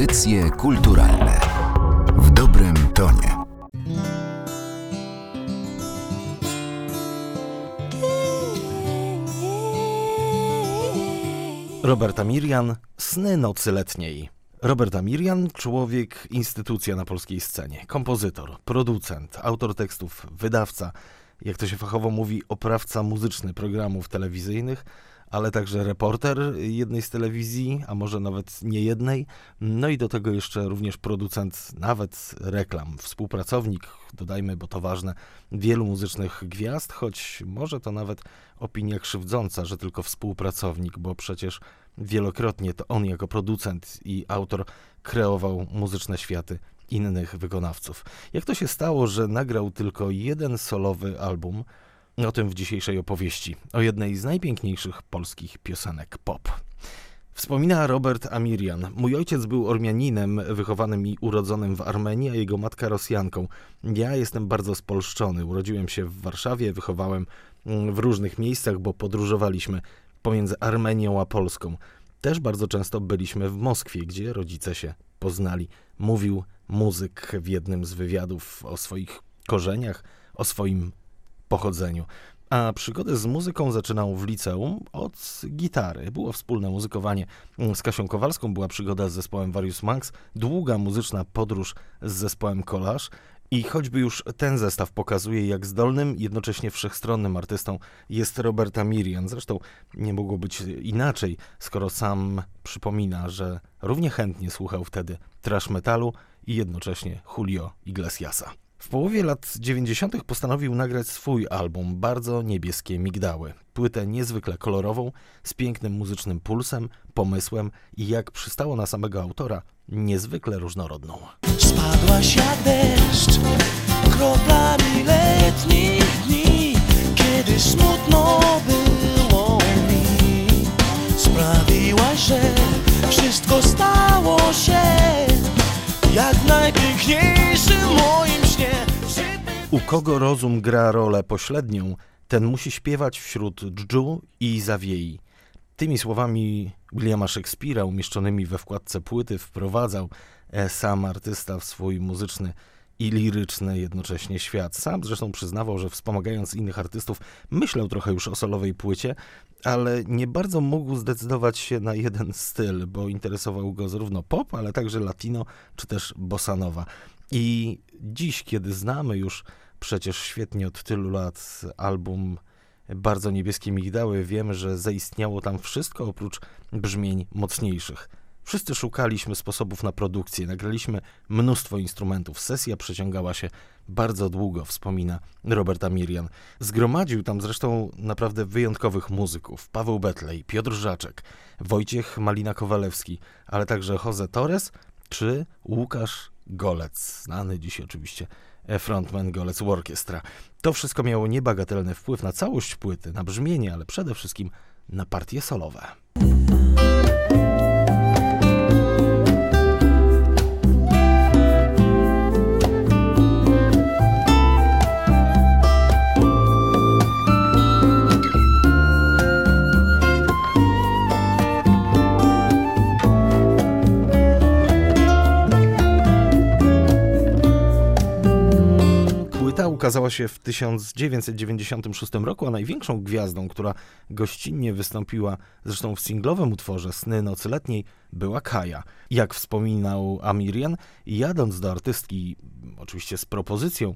Audycje kulturalne w dobrym tonie. Roberta Mirian, Sny nocy letniej. Roberta Mirian, człowiek, instytucja na polskiej scenie. Kompozytor, producent, autor tekstów, wydawca, jak to się fachowo mówi, oprawca muzyczny programów telewizyjnych, ale także reporter jednej z telewizji, a może nawet nie jednej. No i do tego jeszcze również producent nawet reklam, współpracownik, dodajmy, bo to ważne, wielu muzycznych gwiazd, choć może to nawet opinia krzywdząca, że tylko współpracownik, bo przecież wielokrotnie to on jako producent i autor kreował muzyczne światy innych wykonawców. Jak to się stało, że nagrał tylko jeden solowy album? O tym w dzisiejszej opowieści, o jednej z najpiękniejszych polskich piosenek pop. Wspomina Robert Amirian. Mój ojciec był Ormianinem, wychowanym i urodzonym w Armenii, a jego matka Rosjanką. Ja jestem bardzo spolszczony. Urodziłem się w Warszawie, wychowałem w różnych miejscach, bo podróżowaliśmy pomiędzy Armenią a Polską. Też bardzo często byliśmy w Moskwie, gdzie rodzice się poznali. Mówił muzyk w jednym z wywiadów o swoich korzeniach, o swoim pochodzeniu. A przygodę z muzyką zaczynał w liceum od gitary. Było wspólne muzykowanie z Kasią Kowalską, była przygoda z zespołem Various Max, długa muzyczna podróż z zespołem Collage. I choćby już ten zestaw pokazuje, jak zdolnym, jednocześnie wszechstronnym artystą jest Roberta Mirian. Zresztą nie mogło być inaczej, skoro sam przypomina, że równie chętnie słuchał wtedy trash metalu i jednocześnie Julio Iglesiasa. W połowie lat 90. postanowił nagrać swój album Bardzo Niebieskie Migdały. Płytę niezwykle kolorową, z pięknym muzycznym pulsem, pomysłem i jak przystało na samego autora, niezwykle różnorodną. Spadłaś jak deszcz, kroplami letnich dni, kiedy smutno było U kogo rozum gra rolę pośrednią, ten musi śpiewać wśród dżdżu i zawiei. Tymi słowami Williama Shakespeare'a umieszczonymi we wkładce płyty wprowadzał e, sam artysta w swój muzyczny i liryczny jednocześnie świat. Sam zresztą przyznawał, że wspomagając innych artystów, myślał trochę już o solowej płycie, ale nie bardzo mógł zdecydować się na jeden styl, bo interesował go zarówno pop, ale także latino czy też bossanowa. I dziś, kiedy znamy już przecież świetnie od tylu lat album Bardzo Niebieskie Migdały, wiemy, że zaistniało tam wszystko oprócz brzmień mocniejszych. Wszyscy szukaliśmy sposobów na produkcję, nagraliśmy mnóstwo instrumentów. Sesja przeciągała się bardzo długo, wspomina Roberta Mirian. Zgromadził tam zresztą naprawdę wyjątkowych muzyków. Paweł Betlej, Piotr Żaczek, Wojciech Malina-Kowalewski, ale także Jose Torres czy Łukasz Golec, znany dziś oczywiście frontman Golec Orchestra. To wszystko miało niebagatelny wpływ na całość płyty, na brzmienie, ale przede wszystkim na partie solowe. Ukazała się w 1996 roku, a największą gwiazdą, która gościnnie wystąpiła zresztą w singlowym utworze Sny Nocy Letniej, była Kaja. Jak wspominał Amirian, jadąc do artystki, oczywiście z propozycją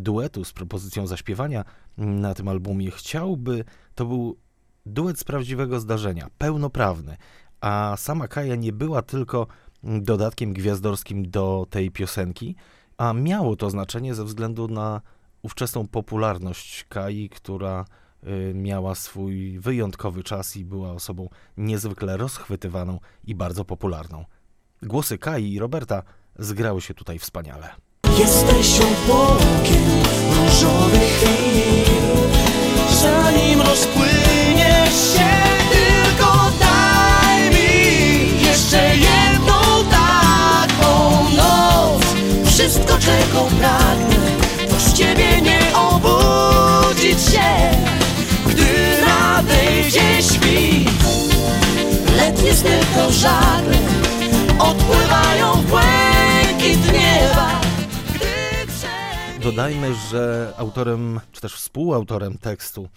duetu, z propozycją zaśpiewania na tym albumie, chciałby, to był duet z prawdziwego zdarzenia, pełnoprawny, a sama Kaja nie była tylko dodatkiem gwiazdorskim do tej piosenki, a miało to znaczenie ze względu na ówczesną popularność Kai, która y, miała swój wyjątkowy czas i była osobą niezwykle rozchwytywaną i bardzo popularną. Głosy Kai i Roberta zgrały się tutaj wspaniale. Jesteś obłokiem różowych chwil Zanim rozpłynie się Dodajmy, że autorem, czy też współautorem tekstu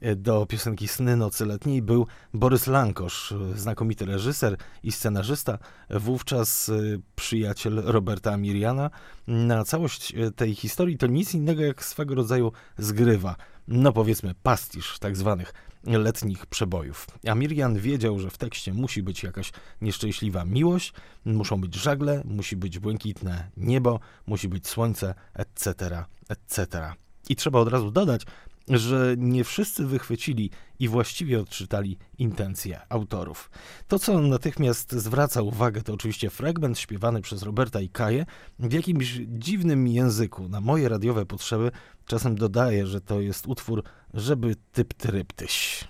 e, do piosenki Sny Nocy Letniej był Borys Lankosz, e, znakomity reżyser i scenarzysta, wówczas e, przyjaciel Roberta Miriana. Na całość tej historii to nic innego jak swego rodzaju zgrywa, no powiedzmy pastisz tak zwanych letnich przebojów. A Mirian wiedział, że w tekście musi być jakaś nieszczęśliwa miłość, muszą być żagle, musi być błękitne niebo, musi być słońce, etc., etc. I trzeba od razu dodać, że nie wszyscy wychwycili i właściwie odczytali intencje autorów. To, co natychmiast zwraca uwagę, to oczywiście fragment śpiewany przez Roberta i Kaję w jakimś dziwnym języku. Na moje radiowe potrzeby czasem dodaję, że to jest utwór, żeby typ tryptyś.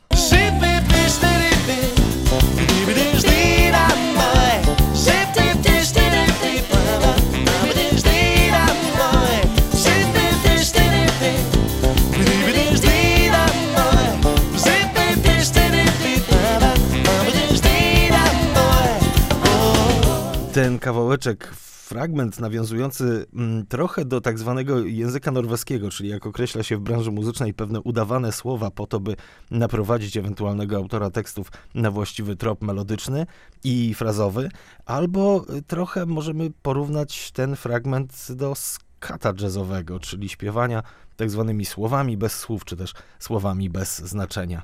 Ten kawałeczek, fragment nawiązujący mm, trochę do tak zwanego języka norweskiego, czyli jak określa się w branży muzycznej pewne udawane słowa po to, by naprowadzić ewentualnego autora tekstów na właściwy trop melodyczny i frazowy, albo y, trochę możemy porównać ten fragment do skata jazzowego, czyli śpiewania tak zwanymi słowami bez słów, czy też słowami bez znaczenia.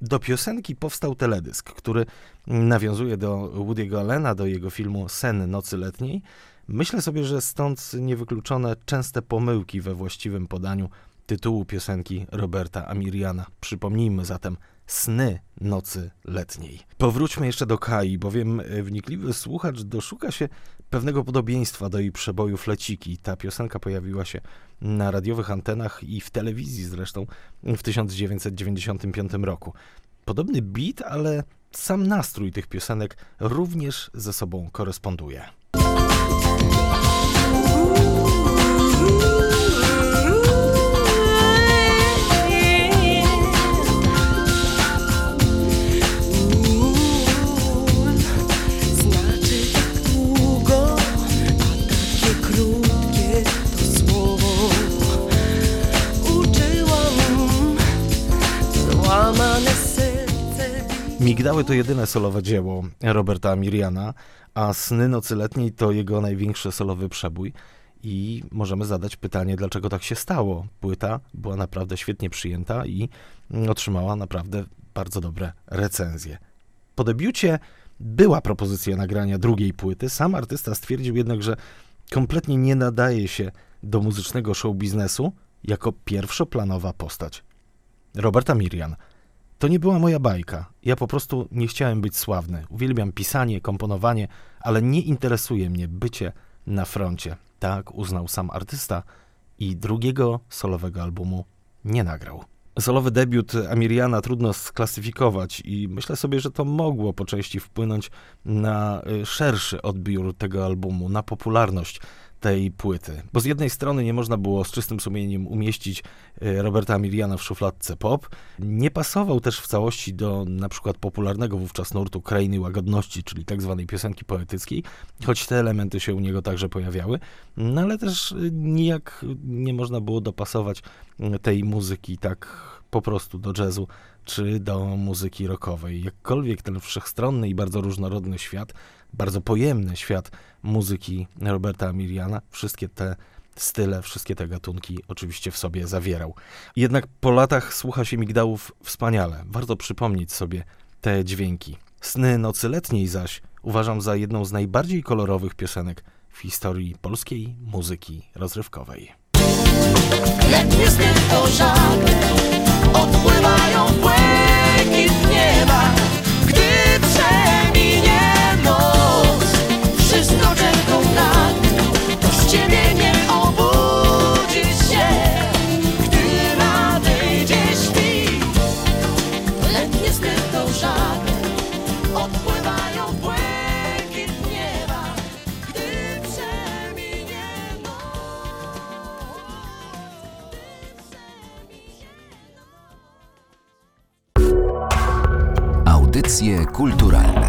Do piosenki powstał teledysk, który nawiązuje do Woody'ego Allena, do jego filmu Sen Nocy Letniej. Myślę sobie, że stąd niewykluczone częste pomyłki we właściwym podaniu tytułu piosenki Roberta Amiriana. Przypomnijmy zatem Sny Nocy Letniej. Powróćmy jeszcze do Kai, bowiem wnikliwy słuchacz doszuka się pewnego podobieństwa do jej przeboju Fleciki. Ta piosenka pojawiła się na radiowych antenach i w telewizji zresztą w 1995 roku. Podobny beat, ale sam nastrój tych piosenek również ze sobą koresponduje. Migdały to jedyne solowe dzieło Roberta Amiriana, a Sny Nocy Letniej to jego największy solowy przebój. I możemy zadać pytanie, dlaczego tak się stało. Płyta była naprawdę świetnie przyjęta i otrzymała naprawdę bardzo dobre recenzje. Po debiucie była propozycja nagrania drugiej płyty. Sam artysta stwierdził jednak, że kompletnie nie nadaje się do muzycznego show biznesu jako pierwszoplanowa postać. Roberta Mirian. To nie była moja bajka. Ja po prostu nie chciałem być sławny. Uwielbiam pisanie, komponowanie, ale nie interesuje mnie bycie na froncie. Tak uznał sam artysta i drugiego solowego albumu nie nagrał. Solowy debiut Amiriana trudno sklasyfikować i myślę sobie, że to mogło po części wpłynąć na y, szerszy odbiór tego albumu, na popularność tej płyty. Bo z jednej strony nie można było z czystym sumieniem umieścić y, Roberta Amiriana w szufladce pop, nie pasował też w całości do na przykład popularnego wówczas nurtu Krainy Łagodności, czyli tak zwanej piosenki poetyckiej, choć te elementy się u niego także pojawiały, no ale też y, nijak nie można było dopasować y, tej muzyki tak po prostu do jazzu czy do muzyki rockowej. Jakkolwiek ten wszechstronny i bardzo różnorodny świat, bardzo pojemny świat muzyki Roberta Amiriana, wszystkie te style, wszystkie te gatunki oczywiście w sobie zawierał. Jednak po latach słucha się migdałów wspaniale. Warto przypomnieć sobie te dźwięki. Sny nocy letniej zaś uważam za jedną z najbardziej kolorowych piosenek w historii polskiej muzyki rozrywkowej. Letnie sny to żagle Odpływają Audycje kulturalne